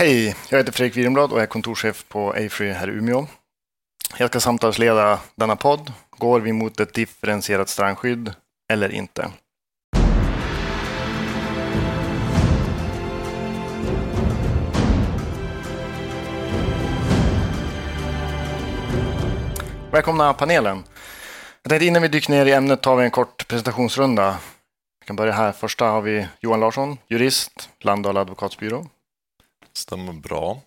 Hej, jag heter Fredrik Wirenblad och är kontorschef på Afry här i Umeå. Jag ska samtalsleda denna podd. Går vi mot ett differentierat strandskydd eller inte? Välkomna panelen. Jag tänkte innan vi dyker ner i ämnet tar vi en kort presentationsrunda. Vi kan börja här. Första har vi Johan Larsson, jurist, Landala advokatsbyrå. Stämmer bra.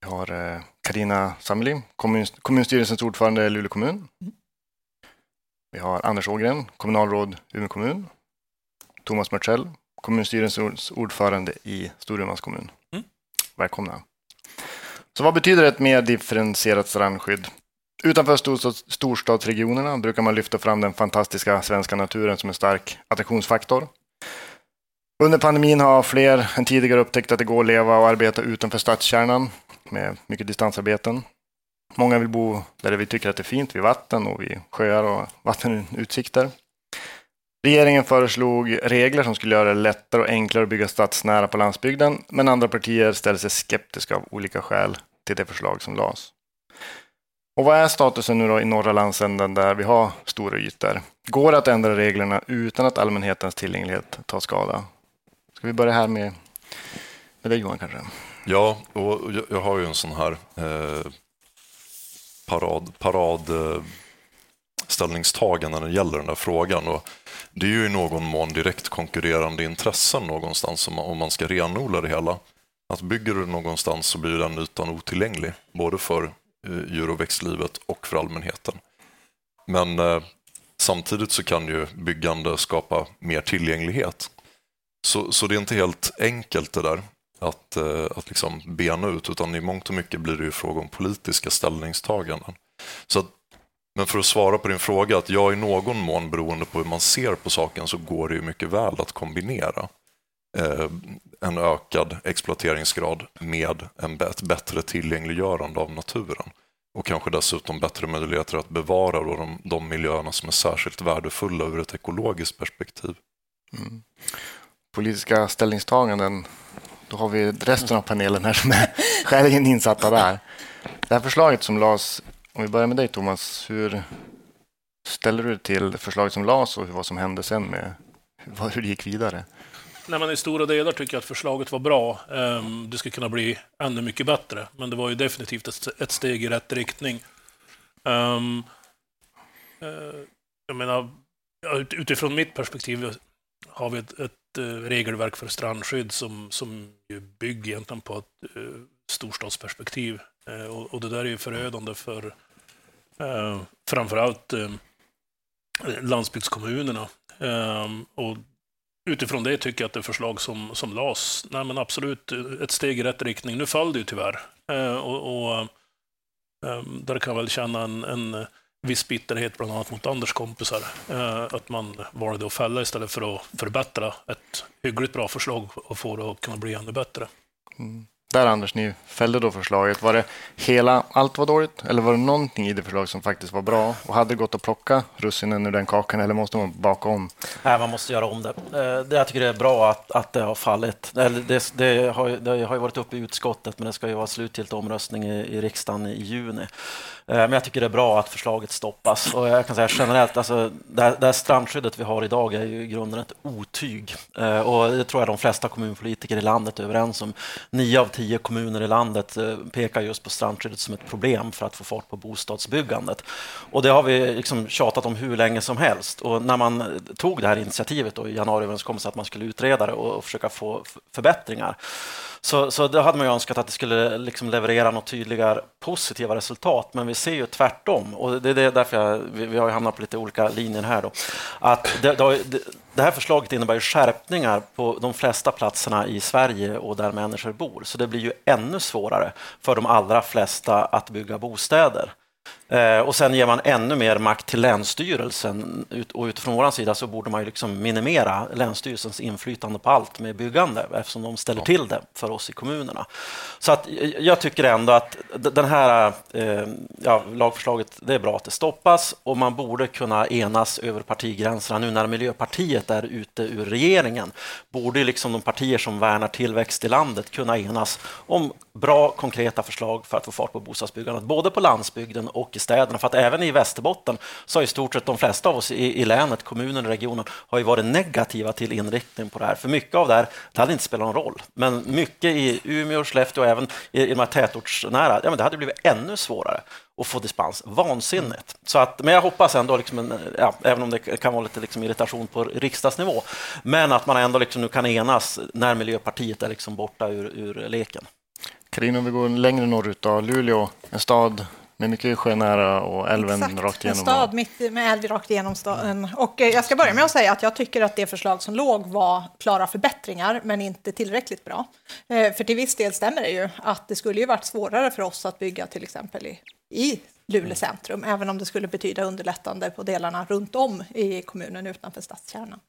Vi har Karina eh, Samli, kommun, kommunstyrelsens ordförande i Luleå kommun. Vi har Anders Ågren, kommunalråd Umeå kommun. Thomas Mörtsell, kommunstyrelsens ordförande i Storumans kommun. Mm. Välkomna. Så vad betyder ett mer differentierat strandskydd? Utanför storstadsregionerna brukar man lyfta fram den fantastiska svenska naturen som en stark attraktionsfaktor. Under pandemin har fler än tidigare upptäckt att det går att leva och arbeta utanför stadskärnan med mycket distansarbeten. Många vill bo där vi tycker att det är fint, vid vatten och vid sjöar och vattenutsikter. Regeringen föreslog regler som skulle göra det lättare och enklare att bygga stadsnära på landsbygden, men andra partier ställer sig skeptiska av olika skäl till det förslag som lades. Och vad är statusen nu då i norra landsändan där vi har stora ytor? Går det att ändra reglerna utan att allmänhetens tillgänglighet tar skada? Ska vi börja här med, med dig Johan kanske? Ja, och jag, jag har ju en sån här eh, parad, parad eh, ställningstagande när det gäller den där frågan. Och det är ju i någon mån direkt konkurrerande intressen någonstans om man, om man ska renodla det hela. Att bygger du någonstans så blir den ytan otillgänglig, både för eh, djur och växtlivet och för allmänheten. Men eh, samtidigt så kan ju byggande skapa mer tillgänglighet. Så, så det är inte helt enkelt det där att, eh, att liksom bena ut, utan i mångt och mycket blir det ju fråga om politiska ställningstaganden. Så att, men för att svara på din fråga, att jag i någon mån beroende på hur man ser på saken så går det ju mycket väl att kombinera eh, en ökad exploateringsgrad med en, ett bättre tillgängliggörande av naturen och kanske dessutom bättre möjligheter att bevara då de, de miljöerna som är särskilt värdefulla ur ett ekologiskt perspektiv. Mm politiska ställningstaganden. Då har vi resten av panelen här som är skäligen insatta där. Det här förslaget som lades, om vi börjar med dig Thomas, hur ställer du dig till förslaget som lades och vad som hände sen med hur det gick vidare? Nej, men I stora delar tycker jag att förslaget var bra. Ehm, det skulle kunna bli ännu mycket bättre, men det var ju definitivt ett steg i rätt riktning. Ehm, eh, jag menar, utifrån mitt perspektiv har vi ett, ett Eh, regelverk för strandskydd som, som ju bygger egentligen på ett eh, storstadsperspektiv. Eh, och, och, det där är ju förödande för eh, framförallt eh, landsbygdskommunerna. Eh, och utifrån det tycker jag att det förslag som, som lades, nej men absolut ett steg i rätt riktning. Nu föll det ju tyvärr. och, och ehm, där kan jag väl känna en, en viss bitterhet bland annat mot Anders kompisar. Eh, att man valde att fälla istället för att förbättra ett hyggligt bra förslag och få det att kunna bli ännu bättre. Mm. Där Anders, ni fällde då förslaget. Var det hela allt var dåligt eller var det någonting i det förslaget som faktiskt var bra? Och hade det gått att plocka russinen ur den kakan eller måste man baka om? Nej, man måste göra om det. Eh, det jag tycker det är bra att, att det har fallit. Det, det, har, det har ju varit uppe i utskottet, men det ska ju vara slutgiltig omröstning i, i riksdagen i juni. Eh, men jag tycker det är bra att förslaget stoppas. Och jag kan säga generellt, alltså, det, här, det här strandskyddet vi har idag är ju i grunden ett otyg. Eh, och det tror jag de flesta kommunpolitiker i landet är överens om. Nio av tio Tio kommuner i landet eh, pekar just på strandskyddet som ett problem för att få fart på bostadsbyggandet. Och det har vi liksom tjatat om hur länge som helst. Och när man tog det här initiativet då, i januariöverenskommelsen att man skulle utreda det och försöka få förbättringar så, så då hade man ju önskat att det skulle liksom leverera något tydligare positiva resultat, men vi ser ju tvärtom. Och det är därför jag, vi, vi har hamnat på lite olika linjer här. Då. Att det, det, det här förslaget innebär ju skärpningar på de flesta platserna i Sverige och där människor bor, så det blir ju ännu svårare för de allra flesta att bygga bostäder. Eh, och sen ger man ännu mer makt till Länsstyrelsen och utifrån vår sida så borde man ju liksom minimera Länsstyrelsens inflytande på allt med byggande eftersom de ställer till det för oss i kommunerna. Så att jag tycker ändå att den här eh, ja, lagförslaget, det är bra att det stoppas och man borde kunna enas över partigränserna nu när Miljöpartiet är ute ur regeringen. Borde liksom de partier som värnar tillväxt i landet kunna enas om bra konkreta förslag för att få fart på bostadsbyggandet, både på landsbygden och i städerna. För att även i Västerbotten så har i stort sett de flesta av oss i, i länet, kommunen och regionen har ju varit negativa till inriktning på det här. För mycket av det här, det hade inte spelat någon roll. Men mycket i Umeå, Skellefteå och även i, i de här tätortsnära, ja, men det hade blivit ännu svårare att få dispens. Vansinnigt. Så att, men jag hoppas ändå, liksom en, ja, även om det kan vara lite liksom irritation på riksdagsnivå, men att man ändå liksom nu kan enas när Miljöpartiet är liksom borta ur, ur leken. Carina, om vi går längre norrut då, Luleå, en stad med mycket sjönära och älven Exakt, rakt igenom. en stad mitt med älv rakt igenom staden. Och eh, jag ska börja med att säga att jag tycker att det förslag som låg var klara förbättringar, men inte tillräckligt bra. Eh, för till viss del stämmer det ju att det skulle ju varit svårare för oss att bygga till exempel i, i Luleå centrum, även om det skulle betyda underlättande på delarna runt om i kommunen utanför stadskärnan.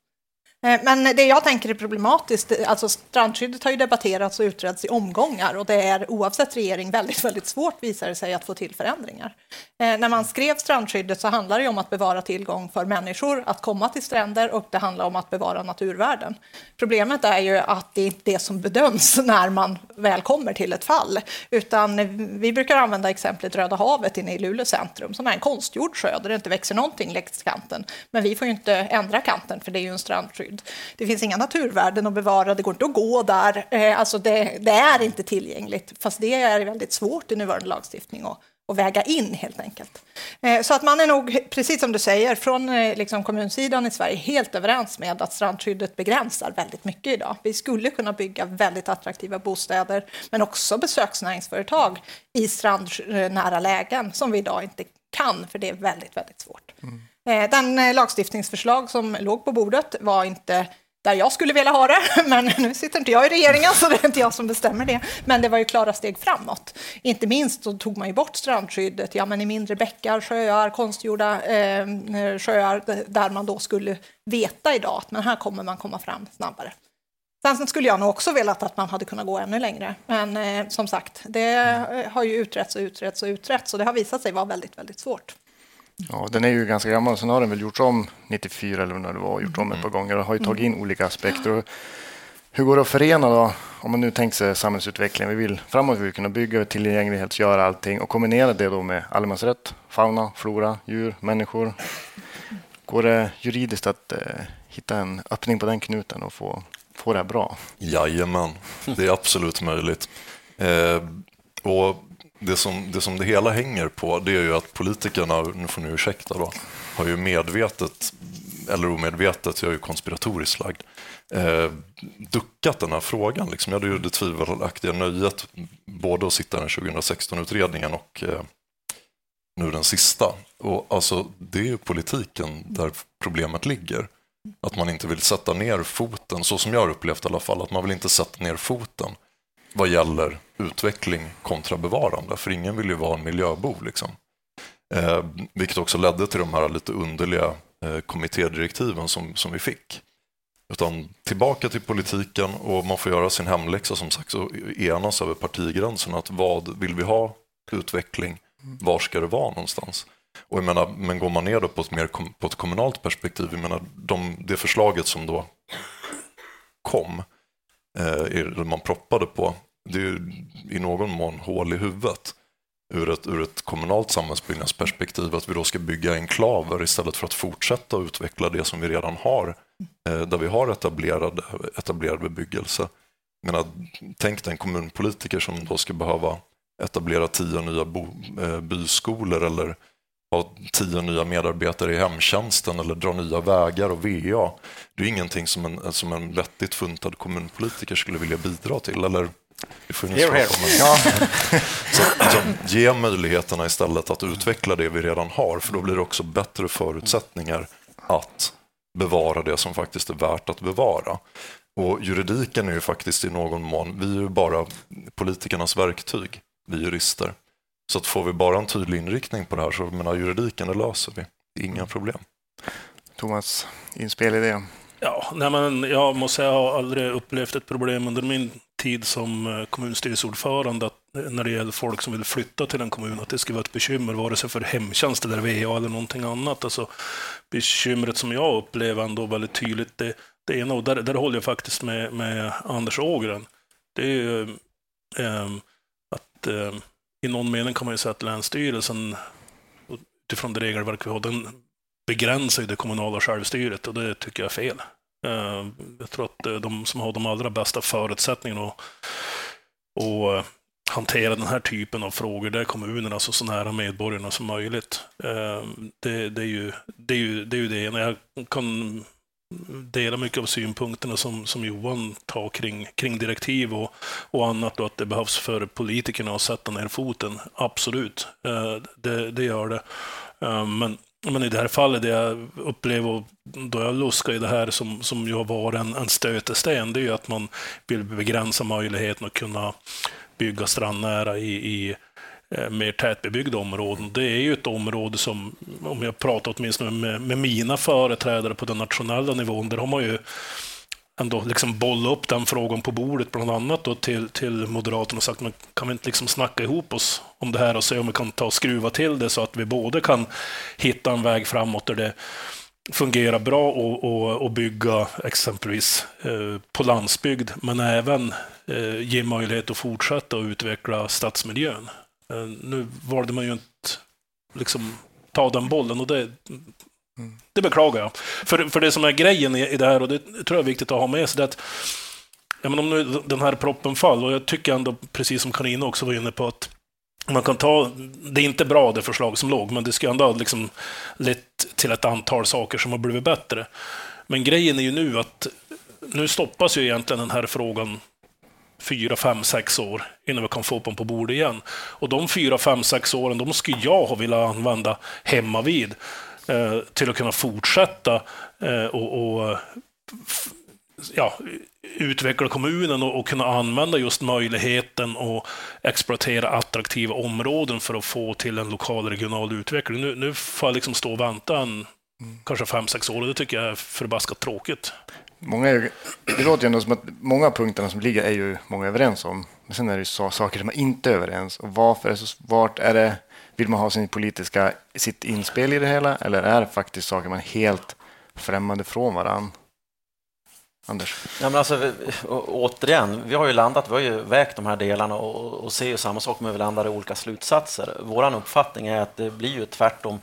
Eh, men det jag tänker är problematiskt, eh, alltså strandskyddet har ju debatterats och utretts i omgångar och det är oavsett regering väldigt, väldigt svårt visar det sig att få till förändringar. Eh, när man skrev strandskyddet så handlar det om att bevara tillgång för människor att komma till stränder och det handlar om att bevara naturvärden. Problemet är ju att det är inte det som bedöms när man väl kommer till ett fall, utan vi brukar använda exemplet Röda havet inne i Luleå centrum som är en konstgjord sjö där det inte växer någonting längs kanten. Men vi får ju inte ändra kanten för det är ju en strandskydd skydd. Det finns inga naturvärden att bevara, det går inte att gå där. Eh, alltså det, det är inte tillgängligt, fast det är väldigt svårt i nuvarande lagstiftning att, att väga in helt enkelt. Eh, så att man är nog, precis som du säger, från eh, liksom kommunsidan i Sverige helt överens med att strandskyddet begränsar väldigt mycket idag. Vi skulle kunna bygga väldigt attraktiva bostäder, men också besöksnäringsföretag i strandnära lägen som vi idag inte kan, för det är väldigt, väldigt svårt. Mm. Eh, den eh, lagstiftningsförslag som låg på bordet var inte där jag skulle vilja ha det, men nu sitter inte jag i regeringen så det är inte jag som bestämmer det. Men det var ju klara steg framåt. Inte minst så tog man ju bort strandskyddet ja, men i mindre bäckar, sjöar, konstgjorda eh, eh sjöar där man då skulle veta idag att men här kommer man komma fram snabbare. Sen skulle jag nog också velat att man hade kunnat gå ännu längre. Men eh, som sagt, det har ju utretts och utretts och utretts och det har visat sig vara väldigt, väldigt svårt. Ja, den är ju ganska gammal, sen har den väl gjorts om 94 eller när det var, gjort om ett par gånger och har ju tagit in olika aspekter. Hur går det att förena då, om man nu tänker sig samhällsutveckling, vi vill framåt vill vi kunna bygga tillgänglighet, göra allting och kombinera det då med allemansrätt, fauna, flora, djur, människor. Går det juridiskt att eh, hitta en öppning på den knuten och få, få det här bra? Jajamän, det är absolut möjligt. Eh, och det som, det som det hela hänger på det är ju att politikerna, nu får ni ursäkta då, har ju medvetet eller omedvetet, jag är ju konspiratoriskt lagd, eh, duckat den här frågan. Liksom. Jag hade ju det tvivelaktiga nöjet både att sitta i den 2016-utredningen och eh, nu den sista. Och alltså, det är ju politiken där problemet ligger. Att man inte vill sätta ner foten, så som jag har upplevt i alla fall, att man vill inte sätta ner foten vad gäller utveckling kontra bevarande, för ingen vill ju vara en miljöbov. Liksom. Eh, vilket också ledde till de här lite underliga eh, kommittédirektiven som, som vi fick. Utan tillbaka till politiken och man får göra sin hemläxa som sagt och enas över partigränserna. Att vad vill vi ha utveckling? Var ska det vara någonstans? Och jag menar, men går man ner då på ett, mer kom, på ett kommunalt perspektiv, jag menar, de, det förslaget som då kom eh, man proppade på, det är i någon mån hål i huvudet ur ett, ur ett kommunalt samhällsbyggnadsperspektiv att vi då ska bygga enklaver istället för att fortsätta utveckla det som vi redan har, eh, där vi har etablerad, etablerad bebyggelse. menar, tänk den kommunpolitiker som då ska behöva etablera tio nya bo, eh, byskolor eller ha tio nya medarbetare i hemtjänsten eller dra nya vägar och VA. Det är ingenting som en, som en vettigt funtad kommunpolitiker skulle vilja bidra till. Eller, det får ni på, men... ja. så, så, ge möjligheterna istället att utveckla det vi redan har, för då blir det också bättre förutsättningar att bevara det som faktiskt är värt att bevara. Och juridiken är ju faktiskt i någon mån, vi är ju bara politikernas verktyg, vi jurister. Så att får vi bara en tydlig inriktning på det här så menar juridiken, det löser vi. Inga problem. Thomas, inspel i det? Ja, nej men jag måste säga, jag har aldrig upplevt ett problem under min tid som eh, kommunstyrelseordförande att när det gäller folk som vill flytta till en kommun, att det skulle vara ett bekymmer, vare sig för hemtjänst eller VA eller någonting annat. Alltså, bekymret som jag upplever ändå väldigt tydligt, det, det ena, och där, där håller jag faktiskt med, med Anders Ågren, det är ju eh, att eh, i någon mening kan man ju säga att Länsstyrelsen, utifrån det regelverk vi har, den begränsar ju det kommunala självstyret och det tycker jag är fel. Eh, jag tror att eh, de som har de allra bästa förutsättningarna att, att eh, hantera den här typen av frågor, det är kommunerna, alltså så nära medborgarna som möjligt. Det, det, är ju, det, är ju, det är ju det ena. Jag kan delar mycket av synpunkterna som, som Johan tar kring, kring direktiv och, och annat och att det behövs för politikerna att sätta ner foten. Absolut, eh, det, det gör det. Eh, men men i det här fallet, det jag upplever då jag luskar i det här som, som ju har varit en, en stötesten, det är ju att man vill begränsa möjligheten att kunna bygga strandnära i, i Eh, mer tätbebyggda områden. Det är ju ett område som, om jag pratar åtminstone med, med mina företrädare på den nationella nivån, där har man ju ändå liksom bolla upp den frågan på bordet, bland annat då till, till Moderaterna och sagt, men kan vi inte liksom snacka ihop oss om det här och se om vi kan ta och skruva till det så att vi både kan hitta en väg framåt där det fungerar bra och, och, och bygga exempelvis eh, på landsbygd, men även eh, ge möjlighet att fortsätta att utveckla stadsmiljön. Eh, nu valde man ju inte liksom ta den bollen och det det beklagar jag. För, för det som är grejen i, i det här, och det tror jag är viktigt att ha med sig, det är att ja, men om nu den här proppen faller, och jag tycker ändå, precis som Karina också var inne på, att man kan ta, det är inte bra det förslag som låg, men det ska ändå ha liksom lett till ett antal saker som har blivit bättre. Men grejen är ju nu att nu stoppas ju egentligen den här frågan fyra, fem, sex år innan vi kan få upp den på bordet igen. Och de fyra, fem, sex åren, de skulle jag ha velat använda hemma vid Eh, till att kunna fortsätta eh, och, och ja, utveckla kommunen och, och, kunna använda just möjligheten att exploatera attraktiva områden för att få till en lokal regional utveckling. Nu, nu får jag liksom stå och vänta en, mm. kanske fem, sex år och det tycker jag är förbaskat tråkigt. Många är, det låter ju ändå som att många av punkterna som ligger är ju många överens om. Men sen är det ju så, saker som man inte är överens Och varför är så, vart är det vill man ha sin politiska, sitt inspel i det hela eller är det faktiskt saker man är helt främmande från varann? Anders? Ja, men alltså, återigen, vi har ju landat, vi har ju vägt de här delarna och, och ser ju samma sak, men vi landar i olika slutsatser. Vår uppfattning är att det blir ju tvärtom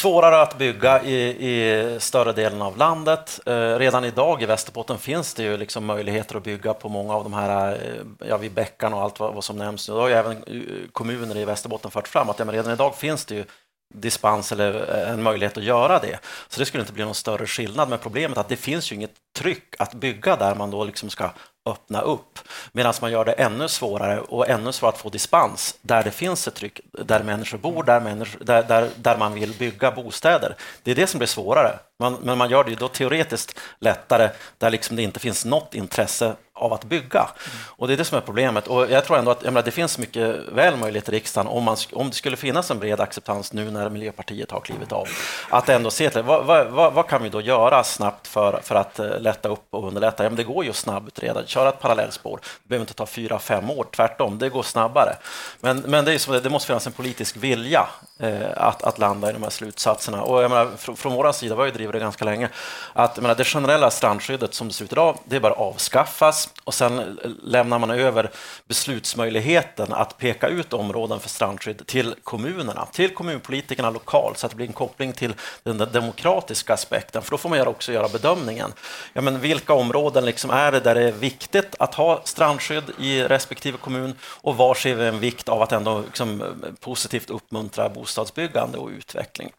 svårare att bygga i, i större delen av landet. Eh, redan idag i Västerbotten finns det ju liksom möjligheter att bygga på många av de här, eh, ja, vid bäckarna och allt vad, vad som nämns. Det har ju även eh, kommuner i Västerbotten fört fram att ja, men redan idag finns det ju dispens eller eh, en möjlighet att göra det. Så det skulle inte bli någon större skillnad. Men problemet är att det finns ju inget tryck att bygga där man då liksom ska öppna upp. Medan man gör det ännu svårare och ännu svårare att få dispens där det finns ett tryck, där människor bor, där, människor, där, där, där man vill bygga bostäder. Det är det som blir svårare. Man, men man gör det ju då teoretiskt lättare där liksom det inte finns något intresse av att bygga. Och Det är det som är problemet. Och jag tror ändå att menar, det finns mycket väl möjlighet i riksdagen om, man, om det skulle finnas en bred acceptans nu när Miljöpartiet har klivit av, att ändå se till vad, vad, vad kan vi då göra snabbt för, för att eh, lätta upp och underlätta? Ja, men det går ju att snabbutreda, köra ett parallellspår. Det behöver inte ta fyra, fem år, tvärtom, det går snabbare. Men, men det, är som, det måste finnas en politisk vilja Eh, att, att landa i de här slutsatserna. Och jag menar, från, från vår sida, vi har ju drivit det ganska länge, att menar, det generella strandskyddet som det ser ut idag, det bör avskaffas och sen lämnar man över beslutsmöjligheten att peka ut områden för strandskydd till kommunerna, till kommunpolitikerna lokalt så att det blir en koppling till den demokratiska aspekten. För då får man också göra bedömningen. Ja, men vilka områden liksom är det där det är viktigt att ha strandskydd i respektive kommun och var ser vi en vikt av att ändå liksom eh, positivt uppmuntra bostadsbyggande bostadsbyggande och utveckling?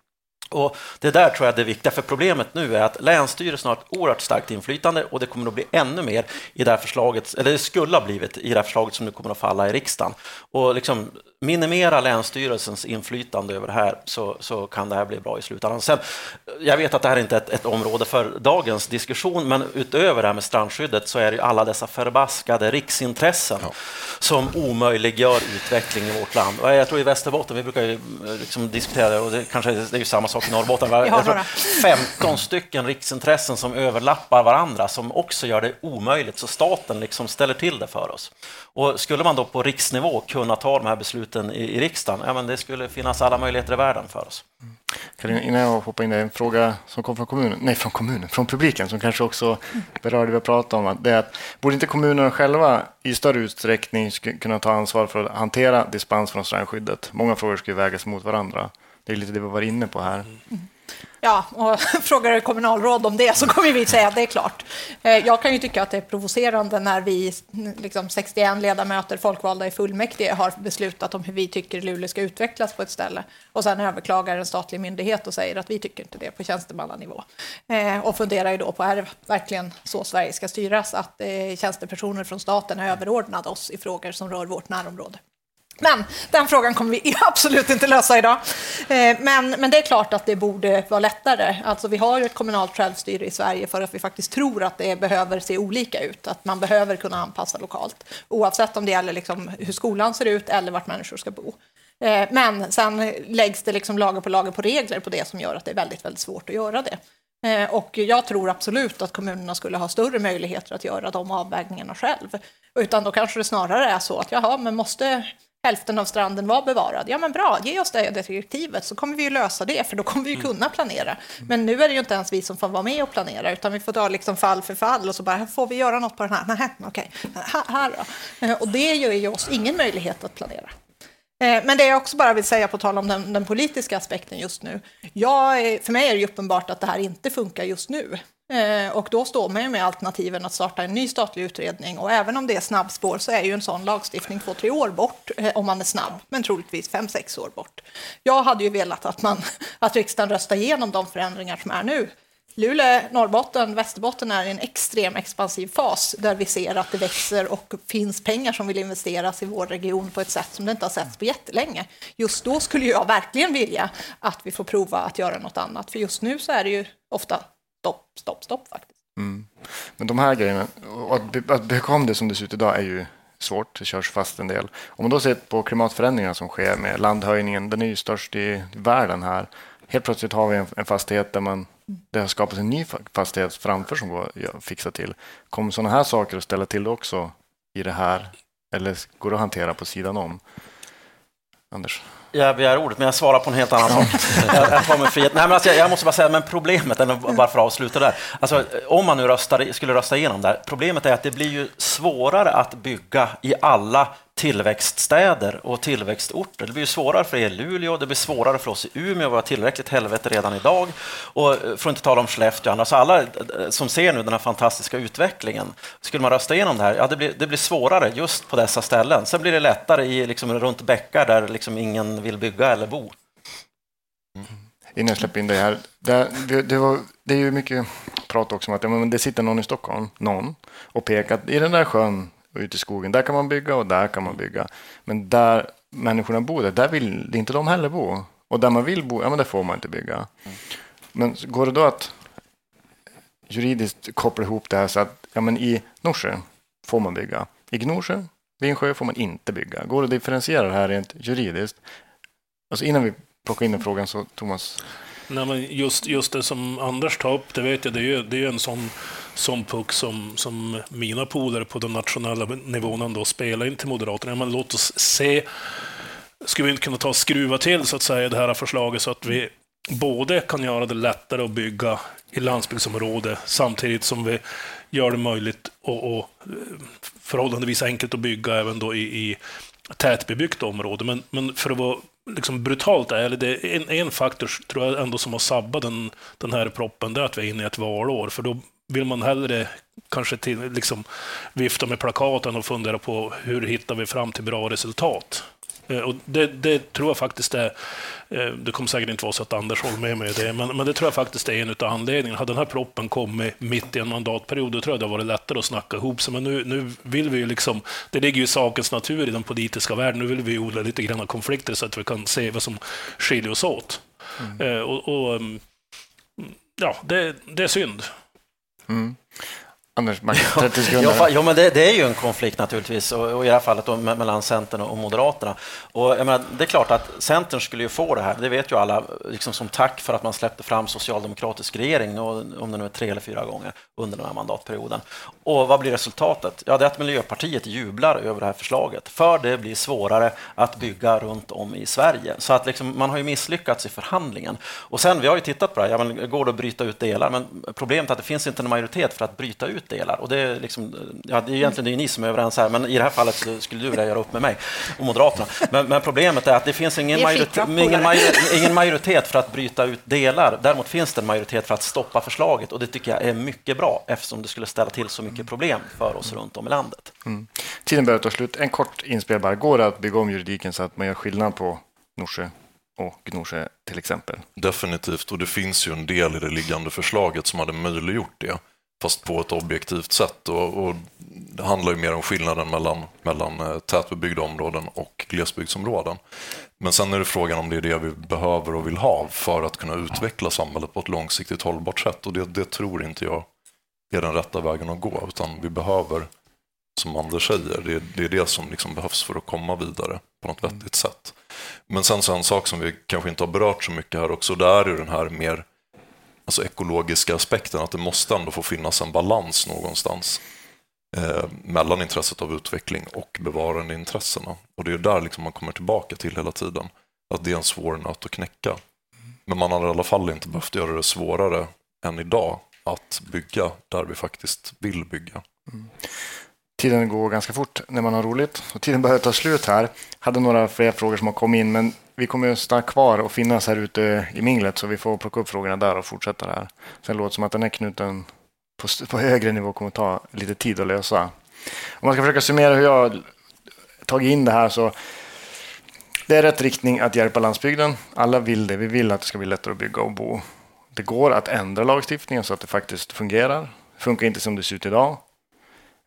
Och Det där tror jag är det viktiga, för problemet nu är att Länsstyrelsen har ett oerhört starkt inflytande och det kommer att bli ännu mer i det här förslaget, eller det skulle ha blivit i det här förslaget som nu kommer att falla i riksdagen. Och liksom minimera Länsstyrelsens inflytande över det här så, så kan det här bli bra i slutändan. Sen, jag vet att det här är inte är ett, ett, område för dagens diskussion, men utöver det här med strandskyddet så är det alla dessa förbaskade riksintressen ja. som omöjliggör utveckling i vårt land. Och jag tror i Västerbotten, vi brukar ju liksom diskutera det, och det kanske det är ju samma sak i Norrbotten, jag tror 15 stycken riksintressen som överlappar varandra som också gör det omöjligt, så staten liksom ställer till det för oss. Och skulle man då på riksnivå kunna ta de här besluten i, i riksdagen, ja, men det skulle finnas alla möjligheter i världen för oss. Karin, innan jag hoppar in, en fråga som kom från kommunen, nej från kommunen, från publiken som kanske också berör det vi pratat om. Det är att, borde inte kommunerna själva i större utsträckning kunna ta ansvar för att hantera dispens från strandskyddet? Många frågor ska ju vägas mot varandra. Det är lite det vi var inne på här. Mm. Ja, och frågar du kommunalråd om det så kommer vi säga att det är klart. Eh, jag kan ju tycka att det är provocerande när vi, liksom 61 ledamöter folkvalda i fullmäktige, har beslutat om hur vi tycker Luleå ska utvecklas på ett ställe och sen överklagar en statlig myndighet och säger att vi tycker inte det på tjänstemannanivå. Eh, och funderar ju då på, är det verkligen så Sverige ska styras, att eh, tjänstepersoner från staten är överordnade oss i frågor som rör vårt närområde? Men den frågan kommer vi absolut inte lösa idag. Eh, men, men det är klart att det borde vara lättare. Alltså vi har ju ett kommunalt självstyre i Sverige för att vi faktiskt tror att det behöver se olika ut. Att man behöver kunna anpassa lokalt. Oavsett om det gäller liksom hur skolan ser ut eller vart människor ska bo. Eh, men sen läggs det liksom lager på lager på regler på det som gör att det är väldigt, väldigt svårt att göra det. Eh, och jag tror absolut att kommunerna skulle ha större möjligheter att göra de avvägningarna själv. Utan då kanske det snarare är så att jaha, men måste hälften av stranden var bevarad. Ja, men bra, ge oss det, direktivet så kommer vi ju lösa det, för då kommer vi ju kunna planera. Men nu är det ju inte ens vi som får vara med och planera, utan vi får ta liksom fall för fall och så bara, får vi göra något på den här? Nej, okej, här, här då. Eh, och det ger ju oss ingen möjlighet att planera. Eh, men det jag också bara vill säga på tal om den, den politiska aspekten just nu. Jag, för mig är det uppenbart att det här inte funkar just nu. Eh, och då står man ju med alternativen att starta en ny statlig utredning. Och även om det är snabbspår så är ju en sån lagstiftning två, tre år bort eh, om man är snabb, men troligtvis fem, sex år bort. Jag hade ju velat att, man, att riksdagen röstar igenom de förändringar som är nu. Luleå, Norrbotten, Västerbotten är i en extrem expansiv fas där vi ser att det växer och finns pengar som vill investeras i vår region på ett sätt som det inte har setts på jättelänge. Just då skulle jag verkligen vilja att vi får prova att göra något annat, för just nu så är det ju ofta stopp, stopp, stopp faktiskt. Mm. Men de här grejerna, att, att bekomma det som det ser ut idag är ju svårt, det körs fast en del. Om man då ser på klimatförändringarna som sker med landhöjningen, den är ju störst i världen här. Helt plötsligt har vi en, en fastighet där man, det har skapats en ny fastighet framför som går att fixa till. Kommer sådana här saker att ställa till det också i det här? Eller går det att hantera på sidan om? Anders? Jag begär ordet, men jag svarar på en helt annan sak. jag, jag tar mig frihet. Nej, men alltså, jag, jag, måste bara säga, men problemet, eller bara för att avsluta där. Alltså, om man nu röstar, skulle rösta igenom det här, problemet är att det blir ju svårare att bygga i alla tillväxtstäder och tillväxtorter. Det blir svårare för er i Luleå, det blir svårare för oss i Umeå, vi har tillräckligt helvete redan idag. Och eh, för att inte tala om Skellefteå, alltså alla eh, som ser nu den här fantastiska utvecklingen, skulle man rösta igenom det här, ja det blir, det blir svårare just på dessa ställen. Sen blir det lättare i, liksom, runt bäckar där liksom ingen vill bygga eller bo. Mm. Innan jag släpper in dig här, det, det, det, var, det är ju mycket prat också om att det sitter någon i Stockholm, någon, och pekar i den där sjön och ute i skogen. Där kan man bygga och där kan man bygga. Men där människorna bor, där, där vill inte de heller bo. Och där man vill bo, ja men där får man inte bygga. Men går det då att juridiskt koppla ihop det här så att ja, men i Norsjö får man bygga. I Gnosjö, Vinsjö, får man inte bygga. Går det att differentiera det här rent juridiskt? Alltså innan vi plockar in den frågan så Thomas. Nej, men just, just det som Anders tar upp, det vet jag, det är ju, det är en sån som puck som, som mina polare på den nationella nivån ändå spelar in till Moderaterna. Men låt oss se, skulle vi inte kunna ta och skruva till så att säga det här förslaget så att vi både kan göra det lättare att bygga i landsbygdsområde samtidigt som vi gör det möjligt och, och förhållandevis enkelt att bygga även då i, i tätbebyggt område. Men, men för att vara liksom brutalt ärlig, det är en, en faktor tror jag ändå som har sabbat den, den här proppen, det är att vi är inne i ett valår. För då vill man hellre kanske till, liksom, vifta med plakaten och fundera på hur hittar vi fram till bra resultat. Eh, och det, det, tror jag faktiskt är, eh, det kommer säkert inte vara så att Anders håller med mig i det, men, men det tror jag faktiskt är en av anledningarna. Hade den här proppen kommit mitt i en mandatperiod, då tror jag det hade varit lättare att snacka ihop sig. Men nu, nu vill vi ju liksom, det ligger ju i sakens natur i den politiska världen, nu vill vi odla lite grann konflikter så att vi kan se vad som skiljer oss åt. Mm. Och, och, mm, ja, det, det är synd. Mm. Anders, 30 sekunder. Ja, ja men det, det, är ju en konflikt naturligtvis, och, och i det här fallet då, mellan Centern och Moderaterna. Och, menar, det är klart att Centern skulle ju få det här, det vet ju alla, liksom som tack för att man släppte fram socialdemokratisk regering, om det nu är tre eller fyra gånger under den här mandatperioden. Och vad blir resultatet? Ja, det är att Miljöpartiet jublar över det här förslaget, för det blir svårare att bygga runt om i Sverige. Så att liksom, man har ju misslyckats i förhandlingen. Och sen, vi har ju tittat på det här, ja, men, går det att bryta ut delar? Men problemet är att det finns inte en majoritet för att bryta ut delar. Och det, är liksom, ja, det är egentligen det är ni som är överens här, men i det här fallet skulle du vilja göra upp med mig och Moderaterna. Men, men problemet är att det finns ingen, majoritet, ingen, majoritet, ingen majoritet för att bryta ut delar. Däremot finns det en majoritet för att stoppa förslaget och det tycker jag är mycket bra eftersom det skulle ställa till så mycket problem för oss runt om i landet. Mm. Tiden börjar ta slut. En kort inspel bara. Går det att bygga om juridiken så att man gör skillnad på Norsjö och Gnosjö till exempel? Definitivt, och det finns ju en del i det liggande förslaget som hade möjliggjort det fast på ett objektivt sätt. Och, och det handlar ju mer om skillnaden mellan, mellan eh, tätbebyggda områden och glesbygdsområden. Men sen är det frågan om det är det vi behöver och vill ha för att kunna utveckla samhället på ett långsiktigt hållbart sätt. Och det, det tror inte jag är den rätta vägen att gå, utan vi behöver, som Anders säger, det, det är det som liksom behövs för att komma vidare på något vettigt sätt. Men sen så en sak som vi kanske inte har berört så mycket här också, det är ju den här mer alltså ekologiska aspekten, att det måste ändå få finnas en balans någonstans eh, mellan intresset av utveckling och bevarandeintressena. Och det är där liksom man kommer tillbaka till hela tiden, att det är en svår nöt att knäcka. Men man har i alla fall inte behövt göra det svårare än idag att bygga där vi faktiskt vill bygga. Mm. Tiden går ganska fort när man har roligt och tiden börjar ta slut här. Hade några fler frågor som har kommit in, men vi kommer att stanna kvar och finnas här ute i minglet så vi får plocka upp frågorna där och fortsätta där. Sen låter det som att den här knuten på, på högre nivå kommer att ta lite tid att lösa. Om man ska försöka summera hur jag tagit in det här så det är rätt riktning att hjälpa landsbygden. Alla vill det. Vi vill att det ska bli lättare att bygga och bo. Det går att ändra lagstiftningen så att det faktiskt fungerar. Det funkar inte som det ser ut idag.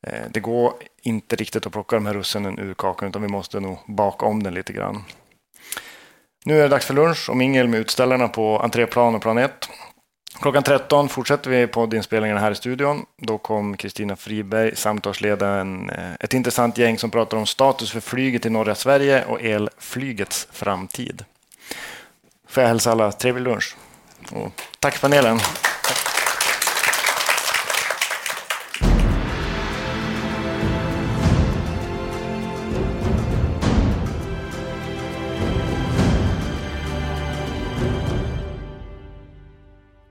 Eh, det går inte riktigt att plocka de här russinen ur kakan utan vi måste nog baka om den lite grann. Nu är det dags för lunch och mingel med utställarna på entréplan och plan 1. Klockan 13 fortsätter vi poddinspelningarna här i studion. Då kom Kristina Friberg samtalsledaren, eh, ett intressant gäng som pratar om status för flyget i norra Sverige och elflygets framtid. Får jag hälsa alla trevlig lunch. Och tack panelen.